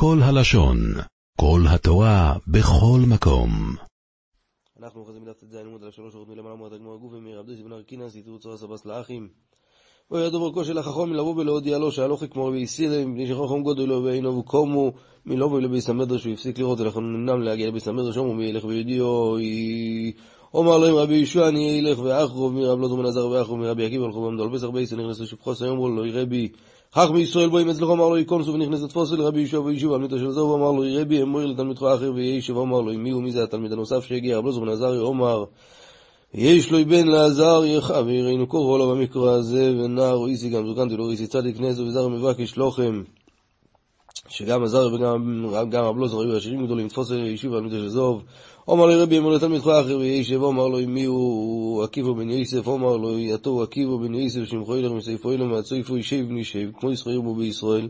כל הלשון, כל התורה, בכל מקום. אנחנו אוחזים בדף ט"ז עמוד על שלוש אורות מלמעלה אומרת הגמור הגוף ומיר עבדו בן ארקינס יתרו צור סבס לאחים. ויהיה דוברכו של החכום לבוא ולהודיע לו שהלוכי כמו רבי יסילה מפני גודל לו ואינו וקומו מלובו לביס המדרש הוא הפסיק לראות ולכן נמנם להגיע לביס המדרש אומר מי ילך וידיעו אומר להם רבי ישוע אני אלך ואחרוב מרב זומן עזר ואחרוב מרבי עקיבא הלכו ועמדו על פסח בייסה נכנס לשפחו אמרו לו רבי חך בישראל בואים אצלך אמר לו יקונסו ונכנס לתפוס אל רבי ישוע וישוב עמיתו של זהו ואמר לו רבי אמור לתלמידך האחר וישב אמר לו מי הוא מי זה התלמיד הנוסף שהגיע? רב לא זומן עזר אומר יש לו בן לעזר יחב ויראינו קוראו לו במקרא הזה ונער איסי גם זוקנתי לו איסי צדיק נזו וזר מבקש לוחם שגם עזר וגם רב לוזר היו עשירים גדולים לתפוס יישוב על מידה של זוב אומר לי רבי אמר לתלמידך אחר וישב אמר לו מי הוא עקיבו בן יוסף אמר לו יתו עקיבו בן יוסף שמחו ילך מסייפו ילך מהצויפו ישב בני שב כמו ישראל בו בישראל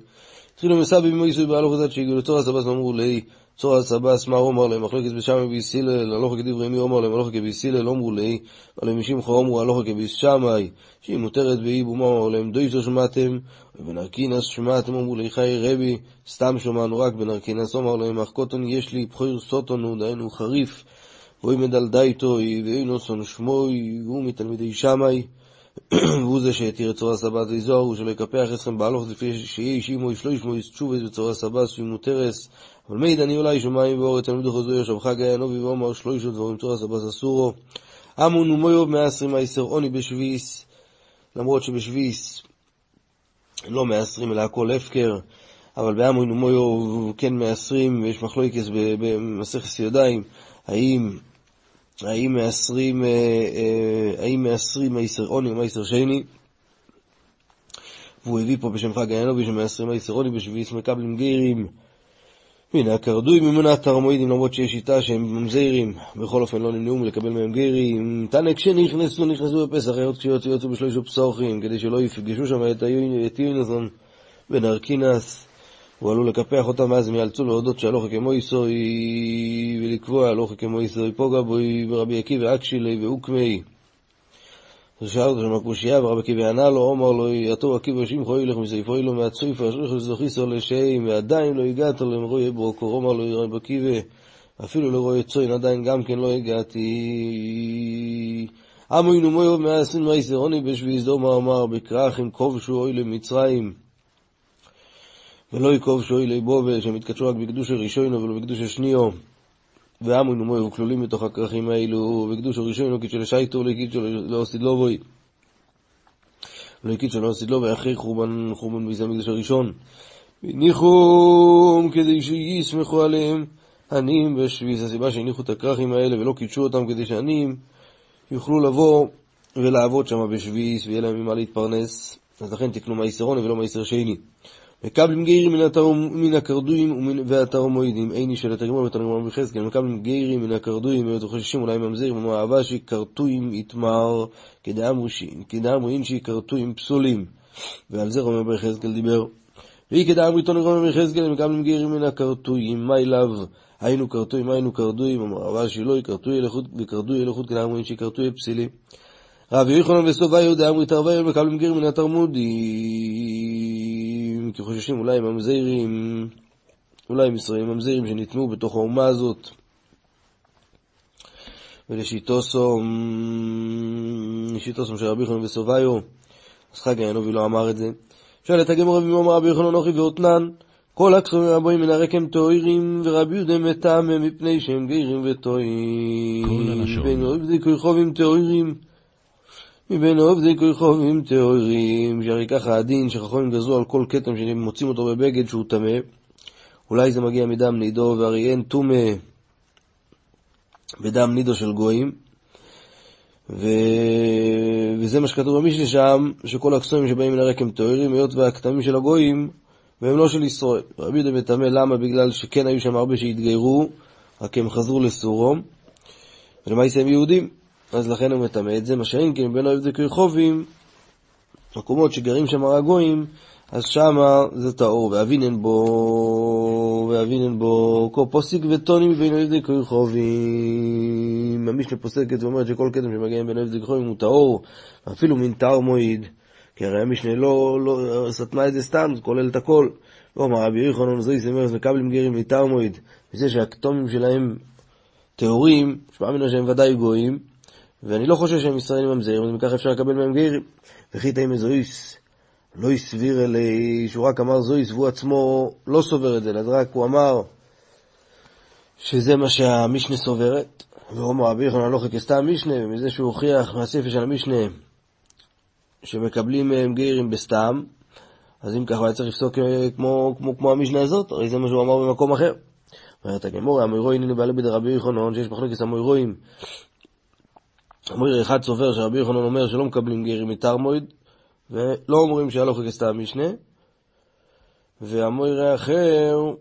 התחילו מסבי במויסוי בהלוך הזאת שהגיעו לצור הסבס ואמרו לי צור הסבס מה אומר להם מחלוקת בשמי ביסילל הלוך כדברי מי אומר להם הלוך כביסילל אמרו לי אבל משום חו אמרו הלוך כבישמי שהיא מותרת והיא בומה אמר להם דויסו שמעתם ובנרקינס שמעתם אמרו לי חי רבי סתם שמענו רק בנרקינס אמר להם אך קוטון יש לי בחור סוטונו דהיינו חריף ואוי מדל דייתו ואינו סון שמוי והוא מתלמידי שמי והוא זה שהתיר את צור הסבת זוהר, הוא שלא יקפח אתכם בהלוך לפי שיהיה אישי מו ישלו ישמו ישצ'ובס בצור הסבת שהיא אבל מיד אני אולי שומעים ואורץ תלמיד חוזר יושב חג הענובי ואומר שלו ישו דברים צור הסבת אסורו אמון ומויוב מעשרים מעשר עוני בשביס למרות שבשביס לא מעשרים אלא הכל הפקר. אבל באמון ומויוב כן מעשרים ויש מחלוקס במסכת ידיים. האם האם מעשרים, אה, אה, האם מעשרים מייסר עוני מייסר שני? והוא הביא פה בשם חג הענובי שמעשרים מייסר עוני בשביעיס מקבלים גיירים מן הקרדוי ממונה תרמואידים למרות שיש שיטה שהם ממזיירים בכל אופן לא נמנעו מלקבל מהם גיירים תנא כשנכנסו נכנסו בפסח היות כשיוצאו יוצאו בשלושה פסוחים כדי שלא יפגשו שם את יוינזון בן ארקינס הוא עלול לקפח אותם, ואז הם יאלצו להודות שהלוכי כמו איסוי ולקבוע הלוכי כמו איסוי פוגע בוי ורבי עקיבא אקשילי ואוקמי. אז שאל אותו שם הקושייה ורבי עקיבא ענה לו, אומר לו, יתו עקיבא שמחו ילך מסייפו אילו מהצויפה, אשריך וזוכיסו לשם, ועדיין לא הגעת למרוי ברוקו, אמר לו רבי עקיבא, אפילו לרועי צוין עדיין גם כן לא הגעתי. אמוינו מויוב מעשרים מייסרוני בשביעי זומר אמר, בכרך כובשו אוי למצרים. ולא יקוב שוי ליבובה, שהם יתקדשו רק בקדוש הראשונו ולא בקדוש השניו. ואמונו מויו כלולים בתוך הכרכים האלו, וקדוש הראשונו קידשו לשייטו, לא קידשו לאוסידלובוי. לא קידשו לאוסידלובוי אחרי חורבן, חורבן ביזה המקדש הראשון. הניחום כדי שיסמכו עליהם עניים בשביס. הסיבה שהניחו את הכרכים האלה ולא קידשו אותם כדי שעניים יוכלו לבוא ולעבוד שם בשביס ויהיה להם ממה להתפרנס. אז לכן תקנו מייסרוני ולא מייסר שני. מקבלים גיירים מן הקרדויים והתרמואידים, איני של התגמור ותרמור בחזקאל, מקבלים גיירים מן הקרדויים וחוששים אולי ממזרים, אמרו אהבה שקרטויים יתמר, כדאמרין שקרטויים פסולים. ועל זה רומר בחזקאל דיבר. ואי כדאמרי תוני רומר בחזקאל, מקבלים גיירים מן הקרטויים, מה אליו? היינו קרטויים, היינו קרדויים, אמר אהבה שלא, קרטוי אלחוט וקרטוי אלחוט כדאמרין שקרטוי פסילים. רבי יוחנן וסובה יהודה אמרי תרווה מקבלים גיר מן התרמודים כי חוששים אולי ממזרים אולי מסרים ממזרים שניתנו בתוך האומה הזאת. ולשיטוסו לשיטוסו של רבי יוחנן וסוביו אז חג הענובי לא אמר את זה. שואל את הגמר רבי אומר רבי יוחנן נוחי ואותנן כל הכסומים הבאים מן הרקם טוירים ורבי יהודה מטעם מפני שהם גרים וטועים. בין עובדי כרחובים טוירים מבין עובדי כרחובים טהורים, שהרי ככה הדין שחכמים גזרו על כל כתם שמוצאים אותו בבגד שהוא טמא, אולי זה מגיע מדם נידו, והרי אין טומא בדם נידו של גויים, ו... וזה מה שכתוב במשנה שם, שכל הכסומים שבאים מן הרקם טהורים, היות והכתמים של הגויים, והם לא של ישראל. רבי יהודה מטמא, למה? בגלל שכן היו שם הרבה שהתגיירו, רק הם חזרו לסורום, ולמעשה הם יהודים. אז לכן הוא מטמא את זה, מה שאין כן בין אוהב דקוי חובים, מקומות שגרים שם הגויים, אז שמה זה טהור, ואבינן בו, ואבינן בו, כל פוסיק וטונים בין אוהב דקוי חובים. המשנה פוסקת ואומרת שכל כתם שמגיע בין אוהב דקוי חובים הוא טהור, אפילו מין טהר מועיד, כי הרי המשנה לא, לא סתמה את זה סתם, זה כולל את הכל. אומר רבי יוחנן זויס אמרס מקבלים גרים ליתר מועד, מזה שהכתומים שלהם טהורים, שמע ממנו שהם ודאי גויים, ואני לא חושב שהם ישראלים ממזרים, אז מכך אפשר לקבל מהם גרים. וכי תאי מזויס, לא הסביר אלי, שהוא רק אמר זויס, והוא עצמו לא סובר את זה, אז רק הוא אמר שזה מה שהמשנה סוברת, ואומר רבי יוחנן הלוך כסתם משנה, ומזה שהוא הוכיח מהספר של המשנה שמקבלים מהם גרים בסתם, אז אם ככה היה צריך לפסוק אה, כמו, כמו, כמו המשנה הזאת, הרי זה מה שהוא אמר במקום אחר. אומרת הגמור, המוירואין הנה בעלי בידי רבי יוחנן, שיש מחלוקת המוירואים. המויר אחד סובר שרבי יוחנן אומר שלא מקבלים גרים מתר מועד, ולא אומרים שהלוך כסתם המשנה. והמויר האחר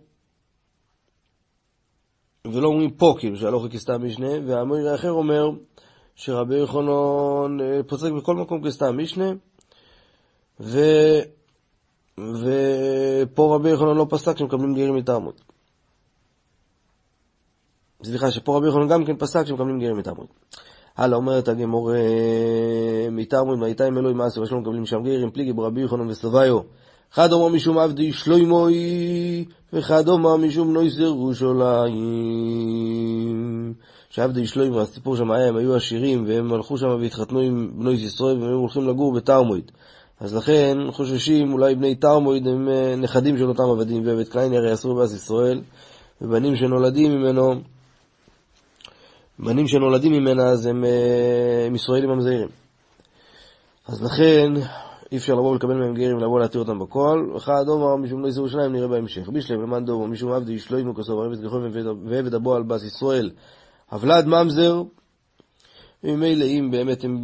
ולא אומרים פה כאילו שהלוך כסתם משנה, והמויר האחר אומר שרבי יוחנן אה, פוסק בכל מקום כסתם משנה, ו... ופה רבי יוחנן לא פסק שמקבלים גרים מתעמוד. סליחה, שפה רבי יוחנן גם כן פסק שמקבלים גרים מתעמוד. הלאה, אומרת הגמור מתעמוד, מהייתה אלוהים מעשה, ושלום מקבלים שם גרים, פליגי ברבי יוחנן וסביו. אחד אומר משום עבדי שלוימוי, ואחד אומר משום נויס ירושלים. שעבדי שלוימוי, הסיפור שם היה, הם היו עשירים, והם הלכו שם והתחתנו עם בני ישראל, והם הולכים לגור בתרמויד. אז לכן חוששים, אולי בני תרמויד הם אה, נכדים של אותם עבדים, ובית קליין הרי אסור באס ישראל, ובנים שנולדים ממנו, בנים שנולדים ממנה אז הם, אה, הם ישראלים המזהירים. אז לכן אי אפשר לבוא ולקבל מהם גרים ולבוא להתיר אותם בכל. אחד אומר משום לא יסורו שניים נראה בהמשך. בישלם למאן דומו משום עבדי ישלוימו כסוב גחוב ועבד הבו על בס ישראל. הבלד ממזר וממילא אם באמת הם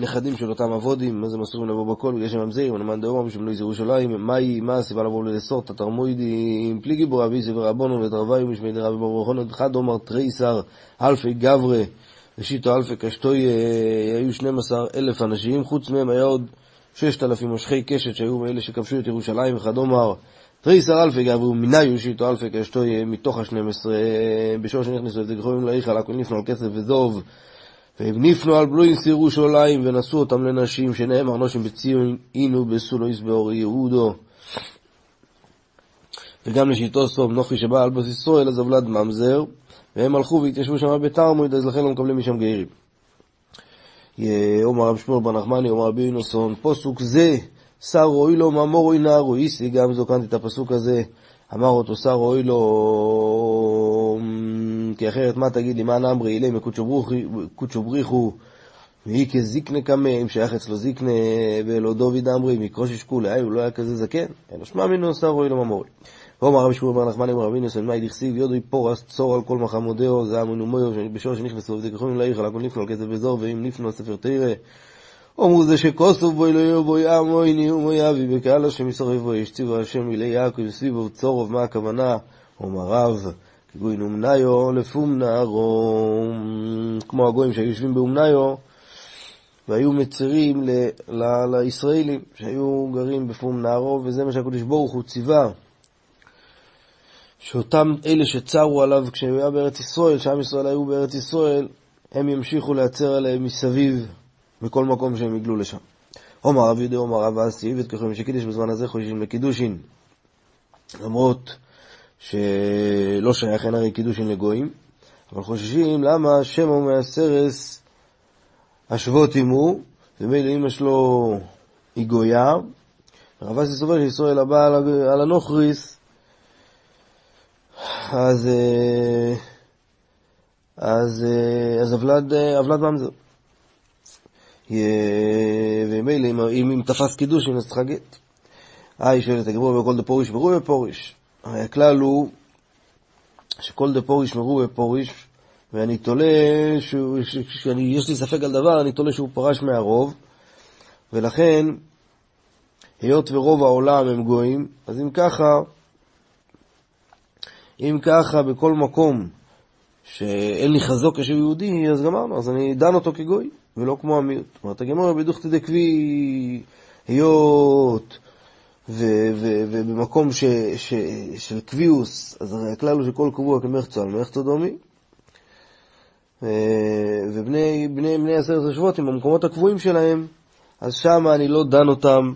נכדים של אותם אבודים, אז הם אסורים לבוא בכל בגלל שהם ממזרים, למאן דאמר משום לא ירושלים, מהי, מה הסיבה לבוא ולאסור את התרמוידים, פליגי בו אבי סבר רבונו ודרבי ומשמי דרבי ברוך הוא, אחד אומר תריסר אלפי גברה, ושיטו אלפי קשטוי, אה, היו 12 אלף אנשים, חוץ מהם היה עוד ששת אלפים מושכי קשת שהיו מאלה שכבשו את ירושלים, וכדומר, תריסר אלפי גברו מניו שיטו אלפי קשתו מתוך השנים עשרה, בשור שנכנסו את זה הכל נפנו על כסף וזוב, והם נפנו על בלוינס ירושלים, ונשאו אותם לנשים, שנאמר נושים בציון, אינו בסולויס באור יהודו. וגם לשיטו סוף נוחי שבא על בוס ישראל, אז אבלד ממזר, והם הלכו והתיישבו שם בתרמוד, אז לכן לא מקבלים משם גרים. אומר רב שמואל בר נחמני, אומר רבי יונוסון, פוסוק זה, שר רואי לו מאמור רואי נערו איסי, גם זוקנתי את הפסוק הזה, אמר אותו שר רואי לו, כי אחרת מה תגיד לי, מה נאמרי אילם מקודשו בריחו, והיא כזיקנה קמא, אם שייך אצלו זיקנה, ואלו דוד אמרי, מקרוש ישקול, הוא לא היה כזה זקן, אלא שמע מינו שר רואי לו מאמורי. ואומר רבי שמואל בר נחמני אמר רבי ניסן מאי דכסיב יודוי פורס צור על כל מחמודהו זה אמונו מויו בשור שנכנסו וזה ככולים לעיר על נפנו על כסף וזור ואם נפנו על ספר תרא. אומרו זה שכוסוף בוי לא יבוא יעמו איני ומוי אבי בקהל השם יסורב בו ישציבו השם מילי יעקב סביבו צורוב מה הכוונה? אומר רב כגוי נומניו לפומנרו כמו הגויים שהיו יושבים באומניו והיו מצרים לישראלים שהיו גרים בפומנרו וזה מה שהקדוש ברוך הוא ציווה שאותם אלה שצרו עליו כשהוא היה בארץ ישראל, שעם ישראל היו בארץ ישראל, הם ימשיכו להצר עליהם מסביב בכל מקום שהם יגלו לשם. עומר רב יהודה עומר רב אסי, ותקחו שקידיש בזמן הזה חוששים לקידושין, למרות שלא שייך אין הרי קידושין לגויים, אבל חוששים למה שמו מהסרס השבות עמו, ומילא אמא שלו היא גויה, רב אסי סובר שישראל הבא על הנוכריס, אז, אה, אז, אה, אז אבלד, אה, אבלד ממזר. ומילא, אם, אם, תפס קידושין, אז צריך גט. אה, היא שואלת הגמור בכל דפוריש ורו בפוריש. הרי הכלל הוא שכל דפוריש ורו בפוריש, ואני תולה, שיש לי ספק על דבר, אני תולה שהוא פרש מהרוב, ולכן, היות ורוב העולם הם גויים, אז אם ככה, אם ככה בכל מקום שאין לי חזוק כשהוא יהודי, אז גמרנו, אז אני דן אותו כגוי, ולא כמו המיעוט. זאת אומרת, הגמרא בדוכתא דקבי היות ובמקום ש, של קביעוס, אז הרי הכלל הוא שכל קבוע כמחצו על מחצו דומי, ובני בני, בני עשרת השבועות, במקומות הקבועים שלהם, אז שם אני לא דן אותם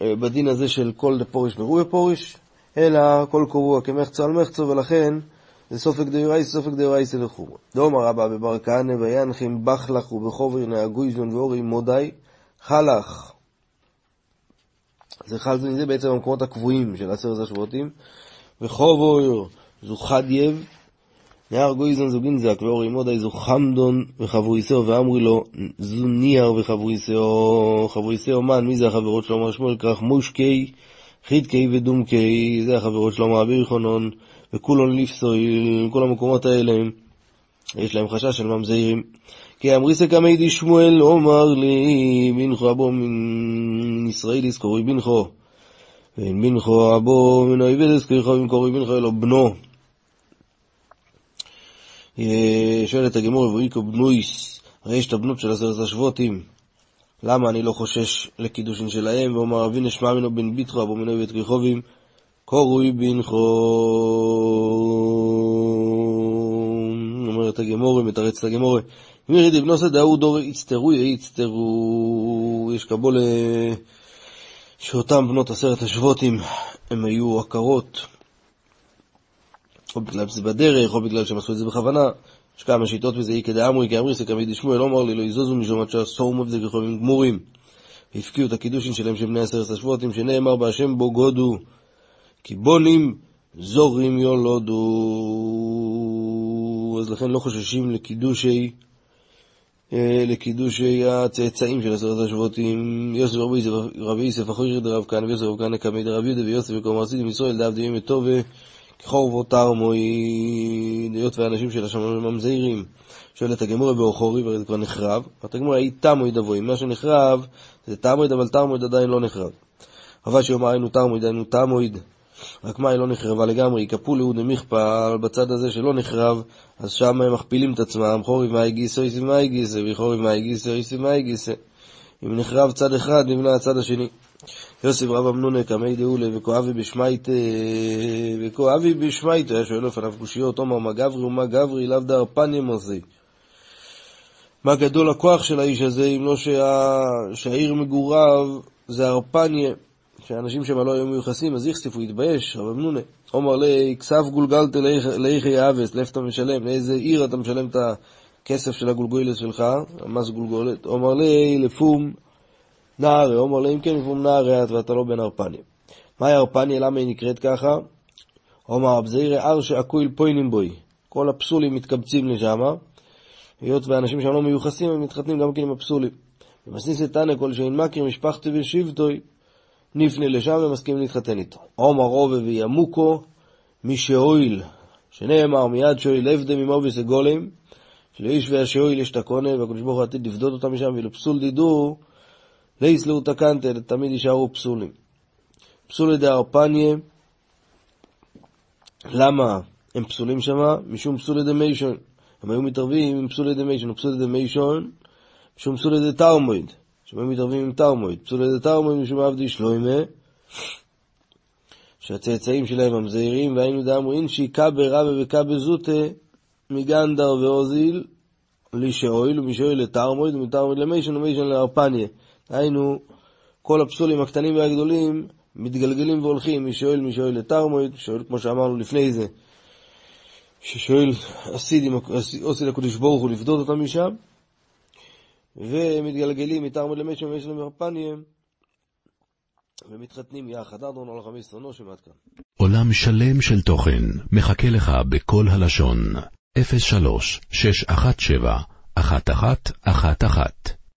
אה, בדין הזה של כל דפוריש מרובה פוריש, אלא כל קבוע כמחצו על מחצו, ולכן זה ספק דאורייתא, ספק דאורייתא לחומרא. דאמר רבי אבא בר כהנא וינחם בחלח ובחבור נהר גוזן וערי מדי, חלח. זה חל זה בעצם המקומות הקבועים של עשרת השבטים, וחבור זו חדייב, נהר גוזן זו גינזק וערי מדי זו חמדן וחברותיה ואמרי לה זו ניהר וחברותיה חברותיה מאן מי זה החברות שלו אמר שמואל כרך מושכי חידקי ודומקי זה החברות שלו אמר אביר חונון וכולון ליפסויל כל המקומות האלה. יש להם חשש של ממזעירים כי אמריסה קמי שמואל אומר לי בנכו אבו מן ישראל יזכורי בנכו ואין בנכו אבו מן אויבי יזכורי בנכו אלו בנו שואלת הגמור, ואיקו בנויס, הרי יש את הבנות של עשרת השבותים, למה אני לא חושש לקידושין שלהם? ואומר אבי נשמע ממנו בן ביטחו, אבו מנוי ואת ריחובים, קורוי בנכו. אומרת הגמורה, מתרץ את הגמורה. מירי דבנוסה דאו דור יצטרו יצטרו. יש קבול שאותם בנות עשרת השבותים הם היו עקרות או בגלל שזה בדרך, או בגלל שהם עשו את זה בכוונה. יש כמה שיטות בזה, אי כדי אמרי, כי אמרי סקמי דשמואל, לא אמר לי, לא יזוזו משום עד שעשור מבזה כחומים גמורים. והפקיעו את הקידושין שלהם של בני עשרת השבועתים, שנאמר בהשם בו גודו, כי בונים זורים יולודו. אז לכן לא חוששים לקידושי, אה, לקידושי הצאצאים של עשרת השבועתים. יוסף רבי יוסף אחוי דרב כהנא ויוסף רב כהנא קמי דרב יהודה ויוסף וקום עשיתם ישראל דעבדים את טובה חורבו תרמוי, היות ואנשים של השם ממזעירים. שואלת הגמורה באוכורי, וזה כבר נחרב. אומרת הגמורה, היא תמויד אבוי. מה שנחרב זה תמויד, אבל תמויד עדיין לא נחרב. אבל שיאמר היינו תרמויד, היינו תמויד. רק מה, היא לא נחרבה לגמרי, יקפו לאוד דמיכפל בצד הזה שלא נחרב, אז שם הם מכפילים את עצמם, חורי מאי גיסו, איסי מאי גיסו, וחורי מאי גיסו, איסי מאי גיסו. אם נחרב צד אחד, נבנה הצד השני. יוסף רב אמנונה קמי דאולה וכואבי בשמייטה וכואבי בשמייטה היה שואל לפניו קושיות אומר מה גברי ומה גברי לאו דר פניה מוזי מה גדול הכוח של האיש הזה אם לא שה... שהעיר מגוריו זה הרפניה שאנשים שם לא היו מיוחסים אז יחשפו יתבייש רב אמנונה אומר לי כסף גולגלת לאיכי אבס לאיפה אתה משלם לאיזה עיר אתה משלם את הכסף של הגולגולת שלך המס גולגולת אומר לי לפום נערי, אומר לה, אם כן מפום נערי את ואתה לא בן ארפניה. מהי ארפניה? למה היא נקראת ככה? אומר אבזעירי אר שעקויל פוינים בוי. כל הפסולים מתקבצים לשם, היות ואנשים שם לא מיוחסים, הם מתחתנים גם כן עם הפסולים. ומסניס את תנא כל שאין מכיר משפחתי ושבטוי, נפנה לשם ומסכים להתחתן איתו. עומר רובה וימוקו, מי שאויל, שנאמר מיד עבדם עם עובס הגולם, שלאיש והשאויל יש את הקונה, והקדוש ברוך הוא עתיד לפדות אותם משם, ולפסול דידו, לייסלו תקנטל, תמיד יישארו פסולים. פסולי דארפניה, למה הם פסולים שמה? משום פסולי דמיישון. הם היו מתערבים עם פסולי דמיישון, פסולי דמיישון, משום פסולי דתרמויד, היו מתערבים עם תרמויד. פסולי דתרמויד משום עבדי שלוימה, שהצאצאים שלהם המזעירים, והיינו דאמרין שיקבה רבה וקבה זוטה מגנדר ואוזיל, לישאויל ומשאויל לתרמויד ומתרמויד למיישון ומיישון לארפניה. היינו, כל הפסולים הקטנים והגדולים מתגלגלים והולכים משואל משואל לתרמויד, שואל כמו שאמרנו לפני זה, ששואל אסיד, אסיד הקדוש ברוך הוא לפדות אותם משם, ומתגלגלים מתרמויד למשם ויש להם מרפניהם, ומתחתנים יחד. אדון עולם חמש עשרה נושם עד כאן. עולם שלם של תוכן מחכה לך בכל הלשון, 03 617 1111